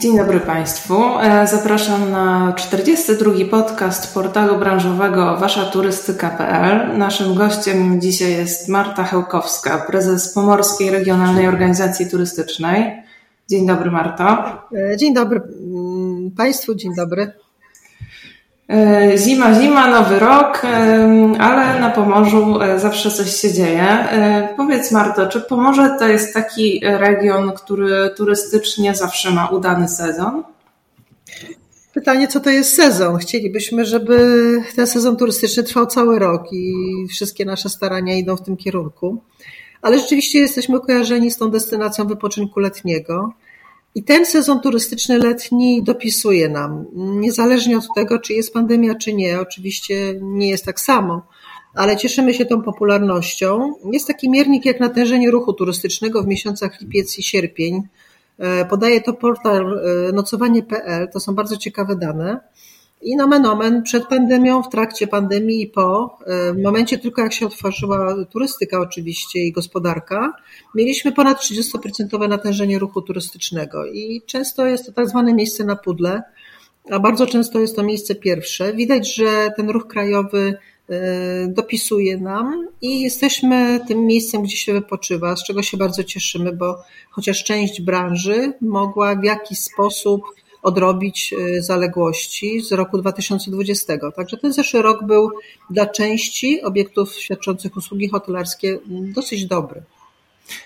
Dzień dobry Państwu. E, zapraszam na 42. podcast portalu branżowego waszaturystyka.pl. Naszym gościem dzisiaj jest Marta Hełkowska, prezes Pomorskiej Regionalnej Organizacji Turystycznej. Dzień dobry Marto. E, dzień dobry mm, Państwu, dzień dobry. E, zima, zima, nowy rok, e, ale na Pomorzu e, zawsze coś się dzieje. Powiedz Marto, czy Pomorze to jest taki region, który turystycznie zawsze ma udany sezon? Pytanie, co to jest sezon? Chcielibyśmy, żeby ten sezon turystyczny trwał cały rok i wszystkie nasze starania idą w tym kierunku. Ale rzeczywiście jesteśmy kojarzeni z tą destynacją wypoczynku letniego. I ten sezon turystyczny letni dopisuje nam, niezależnie od tego, czy jest pandemia, czy nie. Oczywiście nie jest tak samo, ale cieszymy się tą popularnością. Jest taki miernik jak natężenie ruchu turystycznego w miesiącach lipiec i sierpień. E, podaje to portal e, nocowanie.pl. To są bardzo ciekawe dane. I nomen omen, przed pandemią, w trakcie pandemii i po, e, w momencie tylko jak się otworzyła turystyka oczywiście i gospodarka, mieliśmy ponad 30% natężenie ruchu turystycznego i często jest to tak zwane miejsce na pudle, a bardzo często jest to miejsce pierwsze. Widać, że ten ruch krajowy e, dopisuje nam i jesteśmy tym miejscem, gdzie się wypoczywa, z czego się bardzo cieszymy, bo chociaż część branży mogła w jakiś sposób odrobić y, zaległości z roku 2020. Także ten zeszły rok był dla części obiektów świadczących usługi hotelarskie dosyć dobry.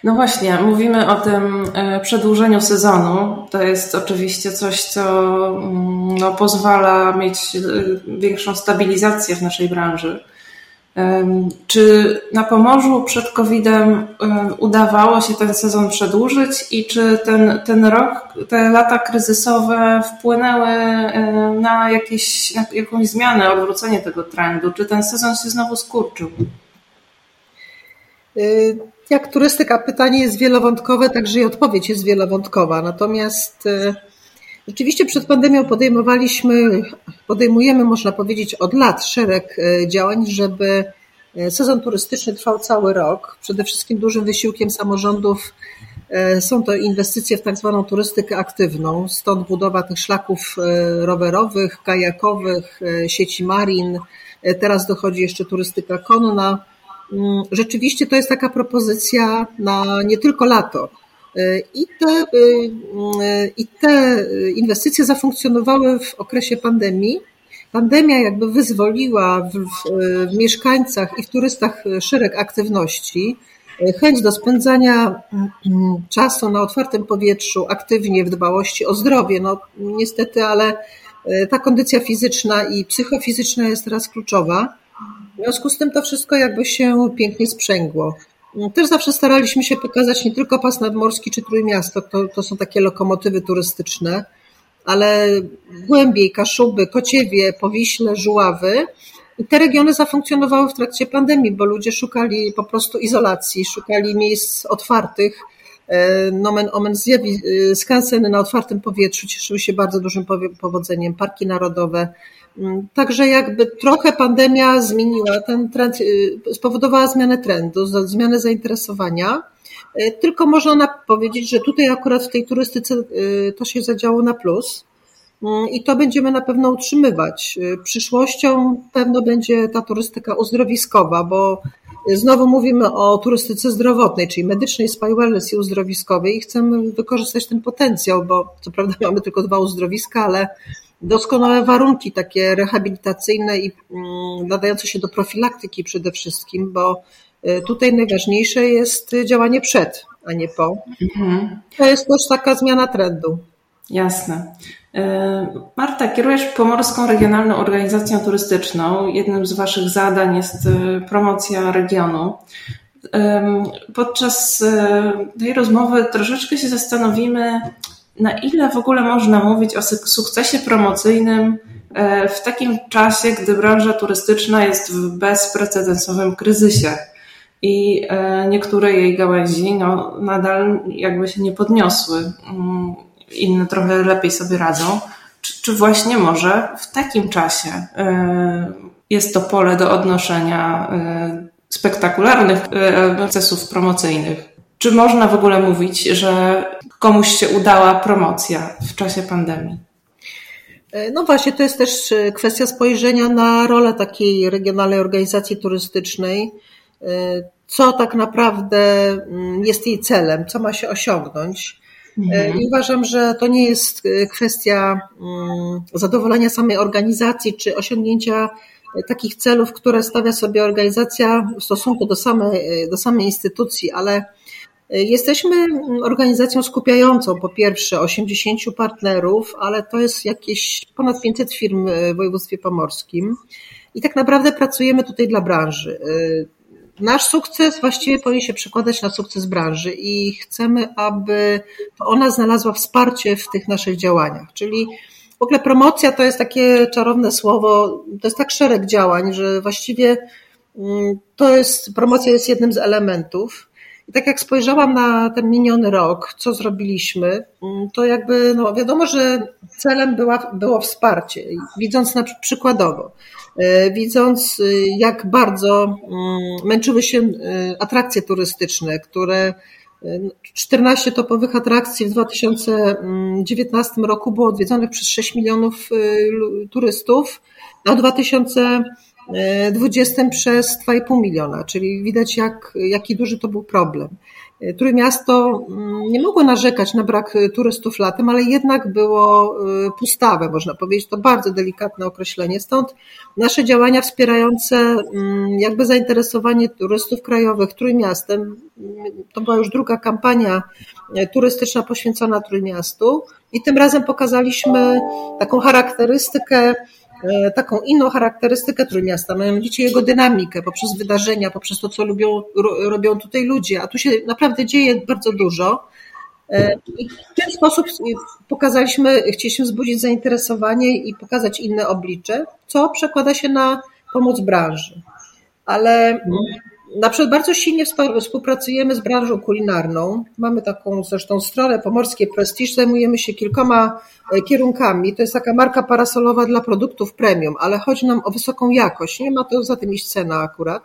No właśnie, mówimy o tym y, przedłużeniu sezonu. To jest oczywiście coś, co mm, no, pozwala mieć y, większą stabilizację w naszej branży. Czy na Pomorzu przed COVID-em udawało się ten sezon przedłużyć i czy ten, ten rok, te lata kryzysowe wpłynęły na, jakieś, na jakąś zmianę, odwrócenie tego trendu? Czy ten sezon się znowu skurczył? Y, jak turystyka, pytanie jest wielowątkowe, także i odpowiedź jest wielowątkowa. Natomiast y, Rzeczywiście przed pandemią podejmowaliśmy, podejmujemy, można powiedzieć, od lat szereg e, działań, żeby e, sezon turystyczny trwał cały rok. Przede wszystkim dużym wysiłkiem samorządów e, są to inwestycje w tak zwaną turystykę aktywną, stąd budowa tych szlaków rowerowych, kajakowych, sieci marin. Teraz dochodzi jeszcze turystyka konna. Mm, rzeczywiście to jest taka propozycja na nie tylko lato. I te, y, I te inwestycje zafunkcjonowały w okresie pandemii. Pandemia jakby wyzwoliła w, w, mieszkańcach i w turystach szereg aktywności, chęć do spędzania mm, czasu na otwartym powietrzu, aktywnie w dbałości o zdrowie. No, niestety, ale y, ta kondycja fizyczna i psychofizyczna jest teraz kluczowa. W związku z tym to wszystko jakby się pięknie sprzęgło. Też zawsze staraliśmy się pokazać nie tylko pas nadmorski czy Trójmiasto, to, to są takie lokomotywy turystyczne, ale głębiej Kaszuby, Kociewie, Powiśle, Żuławy. I te regiony zafunkcjonowały w trakcie pandemii, bo ludzie szukali po prostu izolacji, szukali miejsc otwartych. E, nomen omen zjawi, e, skanseny na otwartym powietrzu cieszyły się bardzo dużym powodzeniem, parki narodowe, także jakby trochę pandemia zmieniła ten trend, y, spowodowała zmianę trendu, zmianę zainteresowania. Y, tylko można powiedzieć, że tutaj akurat w tej turystyce y, to się zadziało na plus i to będziemy na pewno utrzymywać. Przyszłością pewno będzie ta turystyka uzdrowiskowa, bo znowu mówimy o turystyce zdrowotnej, czyli medycznej, spa wellness i uzdrowiskowej i chcemy wykorzystać ten potencjał, bo co prawda mamy tylko dwa uzdrowiska, ale doskonałe warunki takie rehabilitacyjne i mm, nadające się do profilaktyki przede wszystkim, bo y, tutaj najważniejsze jest działanie przed, a nie po. Mhm. To jest też taka zmiana trendu. Jasne. Y, Marta, kierujesz Pomorską Regionalną Organizacją Turystyczną. Jednym z Waszych zadań jest y, promocja regionu. Podczas tej rozmowy troszeczkę się zastanowimy, na ile w ogóle można mówić o sukcesie promocyjnym e, w takim czasie, gdy branża turystyczna jest w bezprecedensowym kryzysie i e, niektóre jej gałęzi no, nadal jakby się nie podniosły, mm, inne trochę lepiej sobie radzą. Czy, czy właśnie może w takim czasie e, jest to pole do odnoszenia spektakularnych procesów promocyjnych? Czy można w ogóle mówić, że komuś się udała promocja w czasie pandemii? No właśnie, to jest też kwestia spojrzenia na rolę takiej regionalnej organizacji turystycznej. Co tak naprawdę mm, jest jej celem, co ma się osiągnąć. Mhm. I uważam, że to nie jest kwestia mm, zadowolenia samej organizacji czy osiągnięcia takich celów, które stawia sobie organizacja w stosunku do samej, do samej instytucji, ale jesteśmy organizacją skupiającą po pierwsze 80 partnerów, ale to jest jakieś ponad 500 firm w województwie pomorskim i tak naprawdę pracujemy tutaj dla branży. Nasz sukces właściwie powinien się przekładać na sukces branży i chcemy, aby ona znalazła wsparcie w tych naszych działaniach, czyli w ogóle promocja to jest takie czarowne słowo, to jest tak szereg działań, że właściwie mm, to jest, promocja jest jednym z elementów. I tak jak spojrzałam na ten miniony rok, co zrobiliśmy, mm, to jakby, no wiadomo, że celem była, było wsparcie. Widząc na przykładowo, e, widząc e, jak bardzo mm, męczyły się e, atrakcje turystyczne, które 14 topowych atrakcji w 2019 roku było odwiedzonych przez 6 milionów turystów, a w 2020 przez 2,5 miliona, czyli widać jak, jaki duży to był problem. Trójmiasto mm, nie mogło narzekać na brak turystów latem, ale jednak było y, pustawe, można powiedzieć. To bardzo delikatne określenie. Stąd nasze działania wspierające mm, jakby zainteresowanie turystów krajowych Trójmiastem. To była już druga kampania turystyczna poświęcona Trójmiastu i tym razem pokazaliśmy taką charakterystykę E, taką inną charakterystykę Trójmiasta, mianowicie jego dynamikę poprzez wydarzenia, poprzez to, co lubią, robią tutaj ludzie, a tu się naprawdę dzieje bardzo dużo. E, I w ten sposób pokazaliśmy, chcieliśmy wzbudzić zainteresowanie i pokazać inne oblicze, co przekłada się na pomoc branży. Ale na przykład bardzo silnie współpracujemy z branżą kulinarną. Mamy taką zresztą stronę Pomorskie Prestige, zajmujemy się kilkoma e, kierunkami. To jest taka marka parasolowa dla produktów premium, ale chodzi nam o wysoką jakość. Nie ma to za tym iść cena akurat.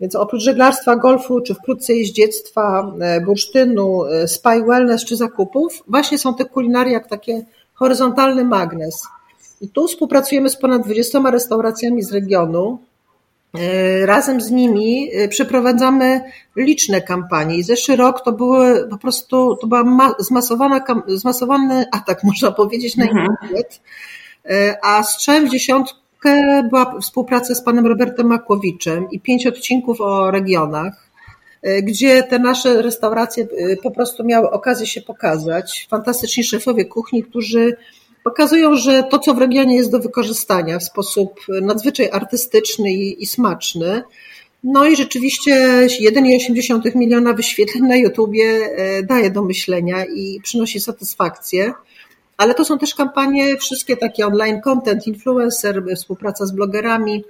Więc oprócz żeglarstwa, golfu, czy wkrótce jeździectwa, e, bursztynu, e, spy wellness czy zakupów, właśnie są te kulinaria jak takie horyzontalny magnes. I tu współpracujemy z ponad 20 restauracjami z regionu, razem z nimi e, przeprowadzamy liczne kampanie i zeszły rok to były po prostu, to była zmasowana, zmasowany atak, można powiedzieć, na mhm. internet, e, a strzałem w dziesiątkę była współpraca z panem Robertem Makłowiczem i pięć odcinków o regionach, gdzie te nasze restauracje po prostu miały okazję się pokazać. Fantastyczni szefowie kuchni, którzy pokazują, że to, co w regionie jest do wykorzystania w sposób nadzwyczaj artystyczny i, i smaczny, no i rzeczywiście 1,8 miliona wyświetleń na YouTubie e, daje do myślenia i przynosi satysfakcję. Ale to są też kampanie, wszystkie takie online content, influencer, współpraca z blogerami.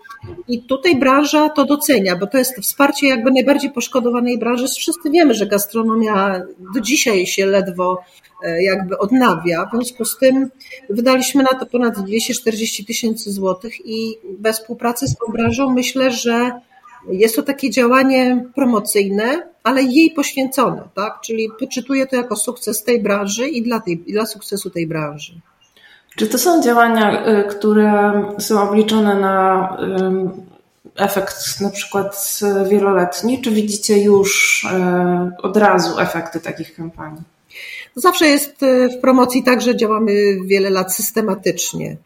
I tutaj branża to docenia, bo to jest wsparcie jakby najbardziej poszkodowanej branży. Wszyscy wiemy, że gastronomia do dzisiaj się ledwo E, jakby odnawia. W związku z tym wydaliśmy na to ponad 240 tysięcy złotych i bez współpracy z tą branżą myślę, że jest to takie działanie promocyjne, ale jej poświęcone, tak? Czyli poczytuję to jako sukces tej branży i dla, tej, i dla sukcesu tej branży. Czy to są działania, y, które są obliczone na efekt na przykład wieloletni, czy widzicie już y, od razu efekty takich kampanii? Zawsze jest w promocji tak, że działamy wiele lat systematycznie.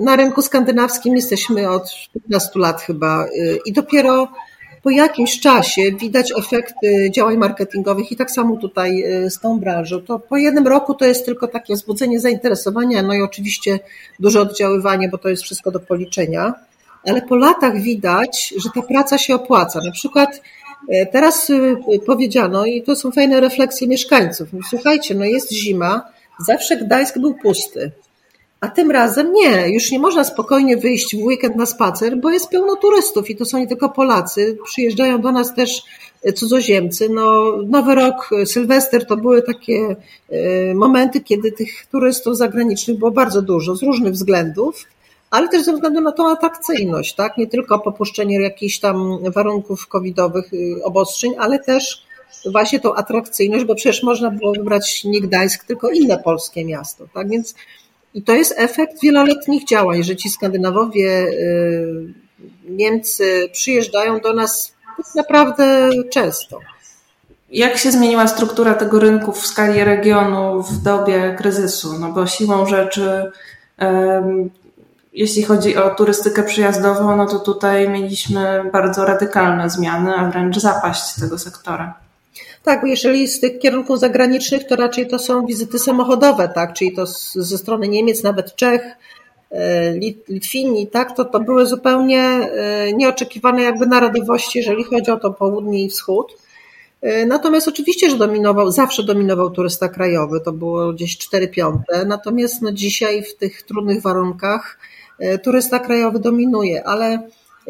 Na rynku skandynawskim jesteśmy od 15 lat chyba e, i dopiero po jakimś czasie widać efekty działań marketingowych i tak samo tutaj z tą branżą. To po jednym roku to jest tylko takie wzbudzenie zainteresowania, no i oczywiście duże oddziaływanie, bo to jest wszystko do policzenia, ale po latach widać, że ta praca się opłaca. Na przykład E, teraz y, powiedziano, i to są fajne refleksje mieszkańców, słuchajcie, no jest zima, zawsze Gdańsk był pusty, a tym razem nie, już nie można spokojnie wyjść w weekend na spacer, bo jest pełno turystów i to są nie tylko Polacy, przyjeżdżają do nas też e, cudzoziemcy. No, Nowy Rok, Sylwester to były takie e, momenty, kiedy tych turystów zagranicznych było bardzo dużo z różnych względów ale też ze względu na tą atrakcyjność, tak? Nie tylko popuszczenie jakichś tam warunków covidowych, y, obostrzeń, ale też właśnie tą atrakcyjność, bo przecież można było wybrać nie Gdańsk, tylko inne polskie miasto. Tak więc i to jest efekt wieloletnich działań, że ci Skandynawowie, Niemcy przyjeżdżają do nas naprawdę często. Jak się zmieniła struktura tego rynku w skali regionu w dobie kryzysu? No bo siłą rzeczy, jeśli chodzi o turystykę przyjazdową, no to tutaj mieliśmy bardzo radykalne zmiany, a wręcz zapaść tego sektora. Tak, jeżeli z tych kierunków zagranicznych, to raczej to są wizyty samochodowe, tak, czyli to ze strony Niemiec, nawet Czech, e, Litwini, tak, to, to były zupełnie e, nieoczekiwane jakby narodowości, jeżeli chodzi o to południe i wschód. E, natomiast oczywiście, że dominował, zawsze dominował turysta krajowy, to było gdzieś 4 piąte, natomiast no dzisiaj w tych trudnych warunkach turysta krajowy dominuje, ale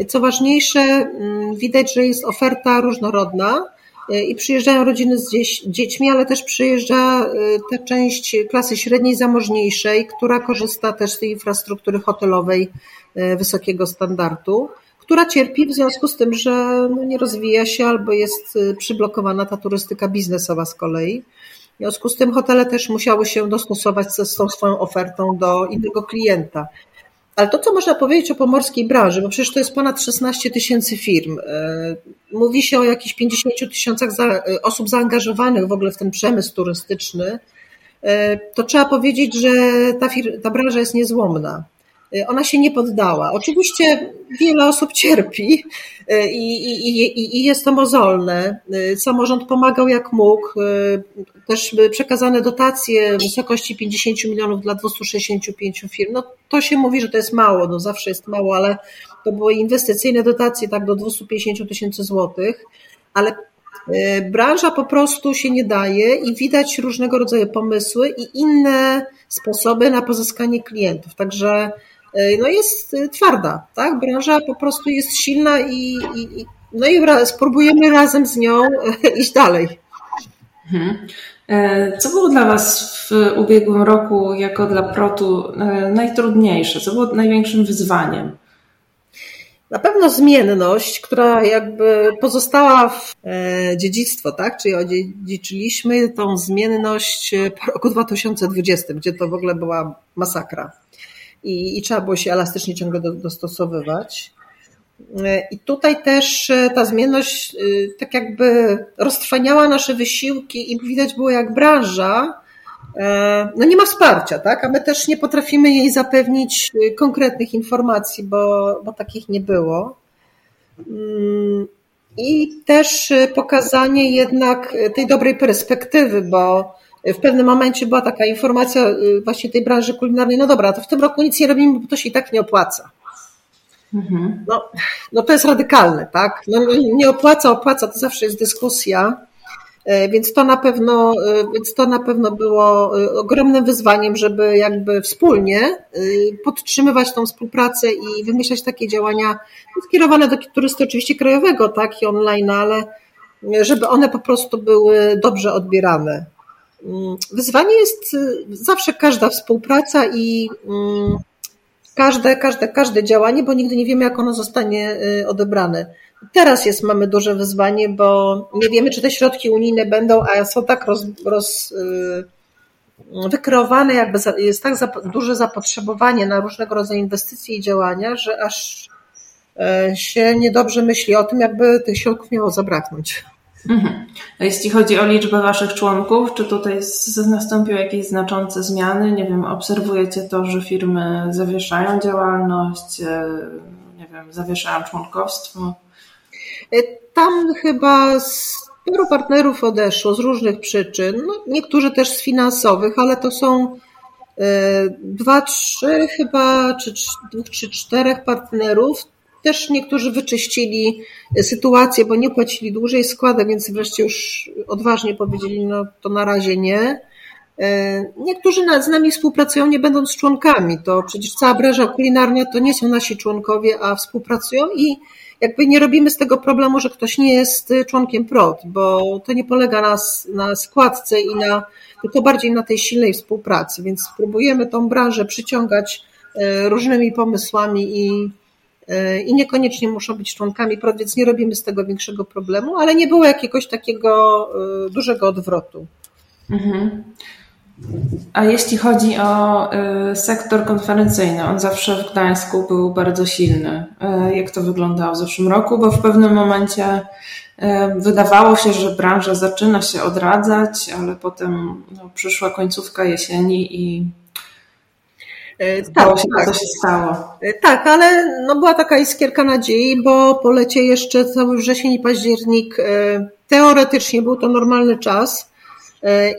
co ważniejsze, mm, widać, że jest oferta różnorodna, i przyjeżdżają rodziny z dziećmi, ale też przyjeżdża e, ta część klasy średniej zamożniejszej, która korzysta też z tej infrastruktury hotelowej e, wysokiego standardu, która cierpi w związku z tym, że no nie rozwija się albo jest przyblokowana ta turystyka biznesowa z kolei. W związku z tym hotele też musiały się dostosować z tą swoją ofertą do innego klienta. Ale to, co można powiedzieć o pomorskiej branży, bo przecież to jest ponad 16 tysięcy firm. E, mówi się o jakichś 50 tysiącach osób zaangażowanych w ogóle w ten przemysł turystyczny. E, to trzeba powiedzieć, że ta, ta branża jest niezłomna. Y, ona się nie poddała. Oczywiście wiele osób cierpi y, i, i, i, jest to mozolne. Y, samorząd pomagał jak mógł. Też przekazane dotacje w wysokości 50 milionów dla 265 firm. No, to się mówi, że to jest mało, no zawsze jest mało, ale to były inwestycyjne dotacje tak do 250 tysięcy złotych, ale branża po prostu się nie daje i widać różnego rodzaju pomysły i inne sposoby na pozyskanie klientów. Także no jest e, twarda, tak? Branża po prostu jest silna i, i no i spróbujemy razem z nią e, iść dalej. Mhm. Co było dla Was w ubiegłym roku, jako dla Protu, najtrudniejsze? Co było największym wyzwaniem? Na pewno zmienność, która jakby pozostała w dziedzictwo, tak? Czyli odziedziczyliśmy tą zmienność po roku 2020, gdzie to w ogóle była masakra i, i trzeba było się elastycznie ciągle do, dostosowywać. I tutaj też e, ta zmienność e, tak jakby roztrwaniała nasze wysiłki i widać było jak branża e, no nie ma wsparcia, tak? A my też nie potrafimy jej zapewnić konkretnych informacji, bo, bo takich nie było. Mm, I też pokazanie jednak tej dobrej perspektywy, bo w pewnym momencie była taka informacja y, właśnie tej branży kulinarnej, no dobra, to w tym roku nic nie robimy, bo to się i tak nie opłaca. Mhm. No, no to jest radykalne, tak? No, nie opłaca, opłaca, to zawsze jest dyskusja. E, więc to na pewno, e, więc to na pewno było e, ogromnym wyzwaniem, żeby jakby wspólnie podtrzymywać tą współpracę i wymyślać takie działania skierowane do turysty oczywiście krajowego, tak, i online, ale żeby one po prostu były dobrze odbierane. Mm, wyzwanie jest y, zawsze każda współpraca i mm, każde, każde, każde działanie, bo nigdy nie wiemy, jak ono zostanie y, odebrane. Teraz jest, mamy duże wyzwanie, bo nie wiemy, czy te środki unijne będą, a są tak roz, roz y, wykreowane, jakby jest tak duże zapotrzebowanie na różnego rodzaju inwestycje i działania, że aż się niedobrze myśli o tym, jakby tych środków miało zabraknąć. Mhm. A jeśli chodzi o liczbę Waszych członków, czy tutaj nastąpiły jakieś znaczące zmiany? Nie wiem, obserwujecie to, że firmy zawieszają działalność, e, nie wiem, zawieszają członkowstwo? E, tam chyba sporo partnerów odeszło z różnych przyczyn, no, niektórzy też z finansowych, ale to są e, dwa, trzy chyba, czy dwóch, czy czterech partnerów, też niektórzy wyczyścili sytuację, bo nie płacili dłużej składek, więc wreszcie już odważnie powiedzieli, no to na razie nie. E, niektórzy z nami współpracują nie będąc członkami. To przecież cała branża kulinarna to nie są nasi członkowie, a współpracują i jakby nie robimy z tego problemu, że ktoś nie jest członkiem PROT, bo to nie polega na, na składce i na, tylko bardziej na tej silnej współpracy, więc próbujemy tą branżę przyciągać e, różnymi pomysłami i i niekoniecznie muszą być członkami PROT, więc nie robimy z tego większego problemu, ale nie było jakiegoś takiego dużego odwrotu. Mhm. A jeśli chodzi o y, sektor konferencyjny, on zawsze w Gdańsku był bardzo silny. Y, jak to wyglądało w zeszłym roku? Bo w pewnym momencie y, wydawało się, że branża zaczyna się odradzać, ale potem no, przyszła końcówka jesieni i tak, się, tak. co się stało. Tak, ale no była taka iskierka nadziei, bo po lecie jeszcze cały wrzesień i październik teoretycznie był to normalny czas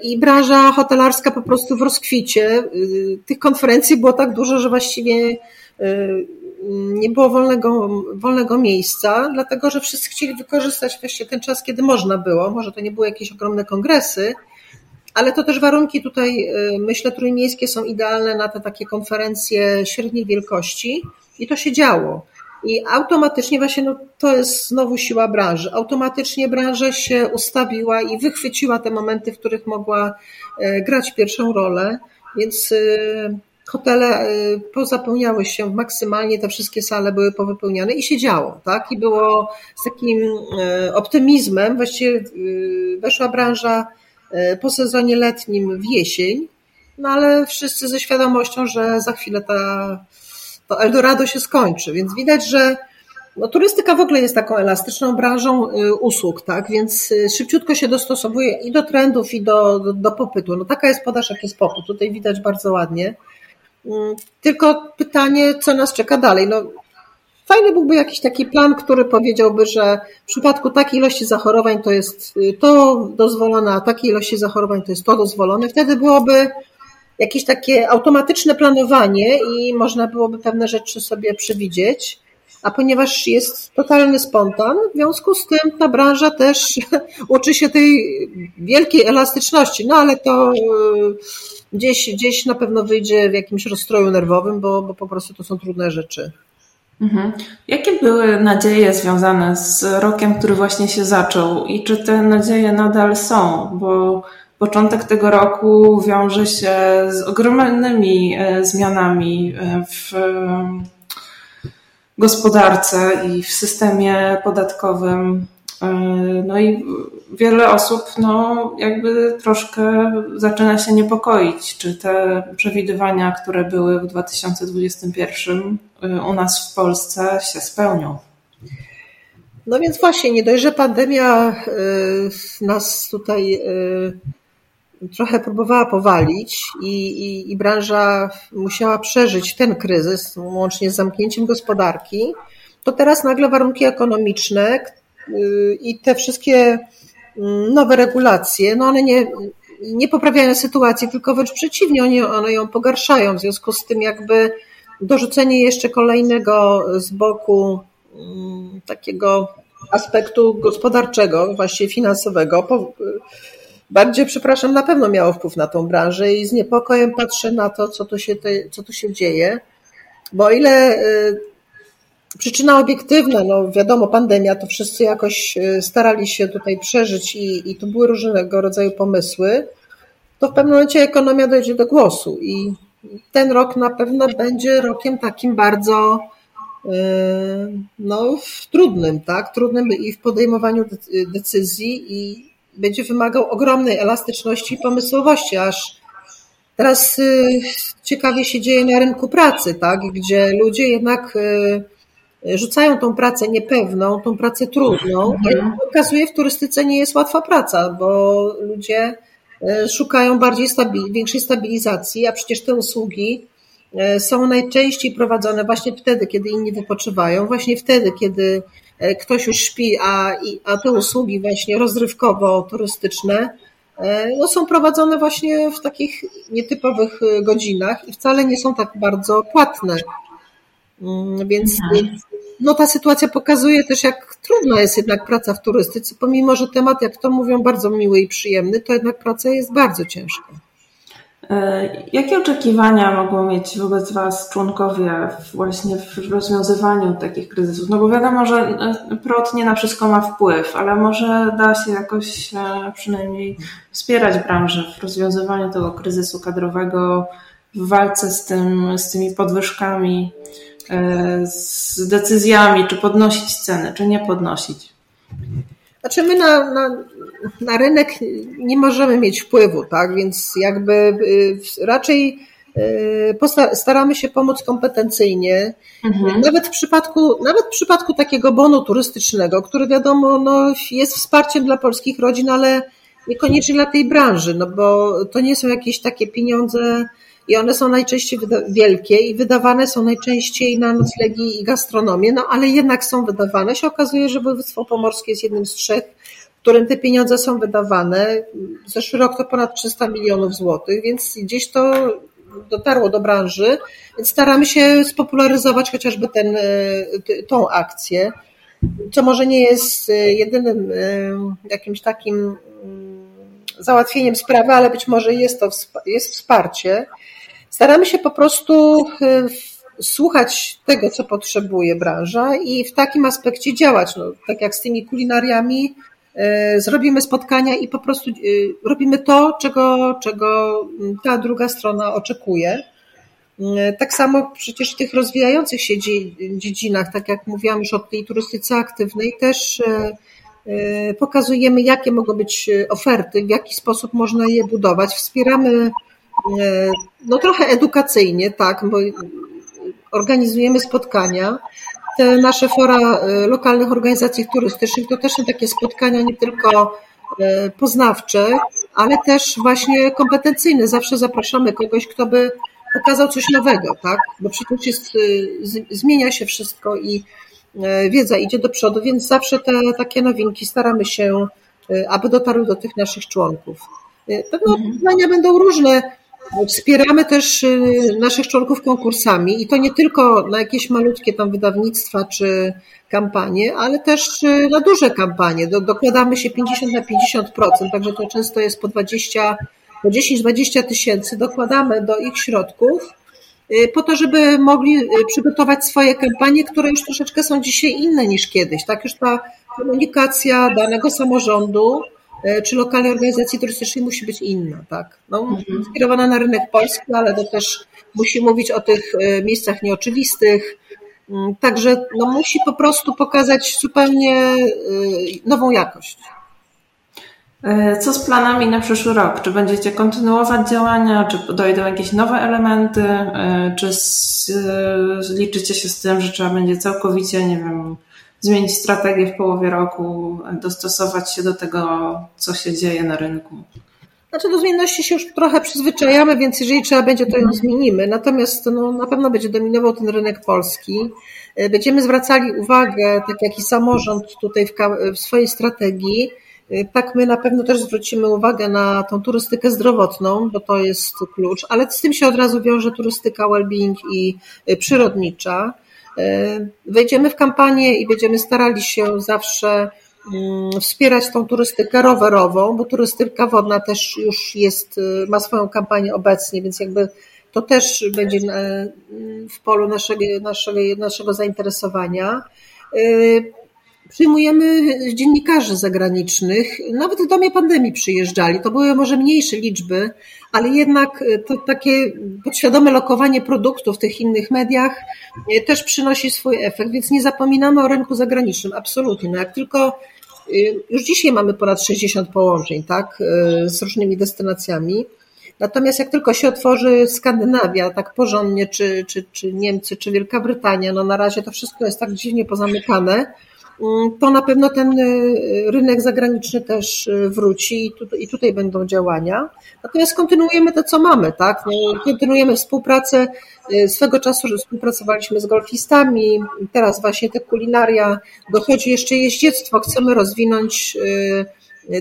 i branża hotelarska po prostu w rozkwicie. Tych konferencji było tak dużo, że właściwie nie było wolnego, wolnego miejsca, dlatego że wszyscy chcieli wykorzystać właśnie ten czas, kiedy można było. Może to nie były jakieś ogromne kongresy, ale to też warunki tutaj, y, myślę, trójmiejskie są idealne na te takie konferencje średniej wielkości i to się działo. I automatycznie właśnie no, to jest znowu siła branży. Automatycznie branża się ustawiła i wychwyciła te momenty, w których mogła e, grać pierwszą rolę, więc e, hotele pozapełniały się maksymalnie, te wszystkie sale były powypełniane i się działo, tak? I było z takim optymizmem, właściwie weszła branża po sezonie letnim w jesień, no ale wszyscy ze świadomością, że za chwilę ta to Eldorado się skończy. Więc widać, że no, turystyka w ogóle jest taką elastyczną branżą y, usług, tak? Więc y, szybciutko się dostosowuje i do trendów, i do, do, do popytu. No taka jest podaż, jak jest popyt. Tutaj widać bardzo ładnie. Mm, tylko pytanie, co nas czeka dalej? No, fajny byłby jakiś taki plan, który powiedziałby, że w przypadku takiej ilości zachorowań to jest y, to dozwolone, a takiej ilości zachorowań to jest to dozwolone. Wtedy byłoby jakieś takie automatyczne planowanie i można byłoby pewne rzeczy sobie przewidzieć. A ponieważ jest totalny spontan, w związku z tym ta branża też uczy się tej wielkiej elastyczności. No ale to e, gdzieś, gdzieś na pewno wyjdzie w jakimś rozstroju nerwowym, bo, bo po prostu to są trudne rzeczy. Mhm. Jakie były nadzieje związane z rokiem, który właśnie się zaczął i czy te nadzieje nadal są? Bo Początek tego roku wiąże się z ogromnymi e, zmianami e, w gospodarce i w systemie podatkowym. E, no i wiele osób, no, jakby troszkę zaczyna się niepokoić, czy te przewidywania, które były w 2021 u nas w Polsce się spełnią. No więc właśnie, nie dość, że pandemia nas tutaj trochę próbowała powalić i, i, i branża musiała przeżyć ten kryzys, łącznie z zamknięciem gospodarki, to teraz nagle warunki ekonomiczne y, i te wszystkie nowe regulacje, no one nie, nie poprawiają sytuacji, tylko wręcz przeciwnie, one, one ją pogarszają. W związku z tym, jakby dorzucenie jeszcze kolejnego z boku mm, takiego aspektu gospodarczego, właściwie finansowego, bardziej, przepraszam, na pewno miało wpływ na tą branżę i z niepokojem patrzę na to, co tu się, co tu się dzieje, bo o ile y, przyczyna obiektywna, no wiadomo, pandemia, to wszyscy jakoś y, starali się tutaj przeżyć i, i tu były różnego rodzaju pomysły, to w pewnym momencie ekonomia dojdzie do głosu i ten rok na pewno będzie rokiem takim bardzo y, no, trudnym, tak? Trudnym i w podejmowaniu decyzji i będzie wymagał ogromnej elastyczności i pomysłowości, aż teraz y, ciekawie się dzieje na rynku pracy, tak, gdzie ludzie jednak y, rzucają tą pracę niepewną, tą pracę trudną. Mhm. Okazuje, w turystyce nie jest łatwa praca, bo ludzie y, szukają bardziej stabil, większej stabilizacji, a przecież te usługi są najczęściej prowadzone właśnie wtedy, kiedy inni wypoczywają, właśnie wtedy, kiedy E, ktoś już śpi, a, a te usługi właśnie rozrywkowo-turystyczne e, no, są prowadzone właśnie w takich nietypowych e, godzinach i wcale nie są tak bardzo płatne. Mm, więc mhm. no, ta sytuacja pokazuje też, jak trudna jest jednak praca w turystyce, pomimo że temat, jak to mówią, bardzo miły i przyjemny, to jednak praca jest bardzo ciężka. E, jakie oczekiwania mogą mieć wobec Was członkowie właśnie w rozwiązywaniu takich kryzysów? No bo wiadomo, że e, PROT nie na wszystko ma wpływ, ale może da się jakoś e, przynajmniej wspierać branżę w rozwiązywaniu tego kryzysu kadrowego, w walce z, tym, z tymi podwyżkami z decyzjami, czy podnosić ceny, czy nie podnosić? Znaczy my na, na, na rynek nie możemy mieć wpływu, tak? Więc jakby y, raczej y, staramy się pomóc kompetencyjnie. Mhm. Nawet w przypadku, nawet w przypadku takiego bonu turystycznego, który wiadomo, no, jest wsparciem dla polskich rodzin, ale niekoniecznie dla tej branży, no bo to nie są jakieś takie pieniądze i one są najczęściej wielkie i wydawane są najczęściej na noclegi i gastronomię, no ale jednak są wydawane. Się okazuje, że województwo pomorskie jest jednym z trzech, w którym te pieniądze są wydawane. Zeszły rok to ponad 300 milionów złotych, więc gdzieś to dotarło do branży, więc staramy się spopularyzować chociażby ten, e, tą akcję, co może nie jest e, jedynym e, jakimś takim załatwieniem sprawy, ale być może jest to jest wsparcie. Staramy się po prostu y, słuchać tego, co potrzebuje branża i w takim aspekcie działać. No, tak jak z tymi kulinariami, y, zrobimy spotkania i po prostu y, robimy to, czego, czego ta druga strona oczekuje. Tak samo przecież w tych rozwijających się dziedzinach, tak jak mówiłam już o tej turystyce aktywnej, też pokazujemy, jakie mogą być oferty, w jaki sposób można je budować. Wspieramy E, no trochę edukacyjnie, tak, bo organizujemy spotkania. Te nasze fora e, lokalnych organizacji turystycznych to też są takie spotkania nie tylko e, poznawcze, ale też właśnie kompetencyjne. Zawsze zapraszamy kogoś, kto by pokazał coś nowego, tak? Bo przecież jest, zmienia się wszystko i wiedza idzie do przodu, więc zawsze te takie nowinki staramy się, aby dotarły do tych naszych członków. Pewno mhm. będą różne. Wspieramy też naszych członków konkursami i to nie tylko na jakieś malutkie tam wydawnictwa czy kampanie, ale też na duże kampanie. dokładamy się 50 na 50%, także to często jest po 20, po 10-20 tysięcy dokładamy do ich środków po to, żeby mogli przygotować swoje kampanie, które już troszeczkę są dzisiaj inne niż kiedyś. Tak, już ta komunikacja danego samorządu E, czy lokalnej organizacji turystycznej musi być inna, tak? No, mhm. skierowana na rynek polski, ale to też musi mówić o tych miejscach nieoczywistych. Mm, także no, musi po prostu pokazać zupełnie nową jakość. Co z planami na przyszły rok? Czy będziecie kontynuować działania, czy dojdą jakieś nowe elementy, czy liczycie się z tym, że trzeba będzie całkowicie, nie wiem, zmienić strategię w połowie roku, dostosować się do tego, co się dzieje na rynku. Znaczy do zmienności się już trochę przyzwyczajamy, więc jeżeli trzeba będzie, to ją zmienimy. Natomiast no, na pewno będzie dominował ten rynek polski. Będziemy zwracali uwagę, tak jak i samorząd tutaj w, w swojej strategii, tak my na pewno też zwrócimy uwagę na tą turystykę zdrowotną, bo to jest klucz, ale z tym się od razu wiąże turystyka well-being i przyrodnicza. E, wejdziemy w kampanię i będziemy starali się zawsze mm, wspierać tą turystykę rowerową, bo turystyka wodna też już jest, y, ma swoją kampanię obecnie, więc jakby to też będzie w polu naszego, naszego, naszego zainteresowania. E, przyjmujemy dziennikarzy zagranicznych, nawet w domie pandemii przyjeżdżali. To były może mniejsze liczby, ale jednak to takie podświadome lokowanie produktu w tych innych mediach e, też przynosi swój efekt, więc nie zapominamy o rynku zagranicznym, absolutnie. No jak tylko e, już dzisiaj mamy ponad 60 połączeń, tak, e, z różnymi destynacjami. Natomiast jak tylko się otworzy Skandynawia tak porządnie, czy, czy, czy Niemcy, czy Wielka Brytania, no na razie to wszystko jest tak dziwnie pozamykane, to na pewno ten y, rynek zagraniczny też y, wróci i tutaj będą działania. Natomiast kontynuujemy to, co mamy, tak? No, kontynuujemy współpracę. Swego czasu współpracowaliśmy z golfistami, teraz właśnie te kulinaria, dochodzi jeszcze jeździectwo, chcemy rozwinąć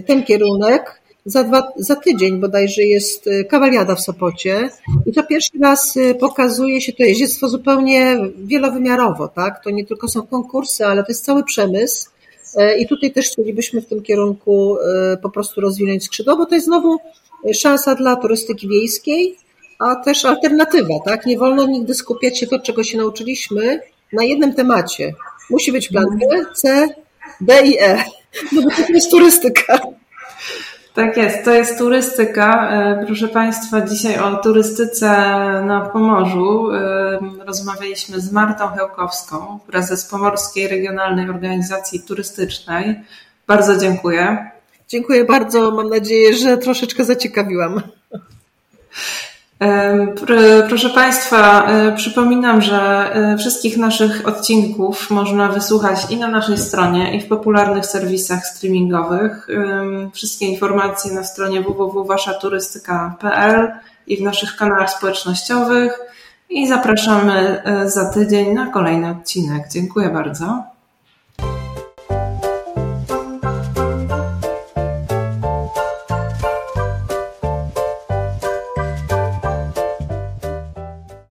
ten kierunek. Za, dwa, za tydzień bodajże jest y, kawaliada w Sopocie i to pierwszy raz y, pokazuje się to jeździectwo zupełnie wielowymiarowo, tak? To nie tylko są konkursy, ale to jest cały przemysł e, i tutaj też chcielibyśmy w tym kierunku po prostu rozwinąć skrzydło, bo to jest znowu szansa dla turystyki wiejskiej, a też alternatywa, tak? Nie wolno nigdy skupiać się to, czego się nauczyliśmy, na jednym temacie. Musi być plan B, C, D i E, no bo to jest turystyka. Tak jest, to jest turystyka. E, proszę Państwa, dzisiaj o turystyce na Pomorzu e, rozmawialiśmy z Martą Hełkowską, prezes Pomorskiej Regionalnej Organizacji Turystycznej. Bardzo dziękuję. Dziękuję bardzo. Mam nadzieję, że troszeczkę zaciekawiłam. Proszę Państwa, e, przypominam, że e, wszystkich naszych odcinków można wysłuchać i na naszej stronie, i w popularnych serwisach streamingowych. Wszystkie informacje na stronie www.waszaturystyka.pl i w naszych kanałach społecznościowych. I zapraszamy e, za tydzień na kolejny odcinek. Dziękuję bardzo.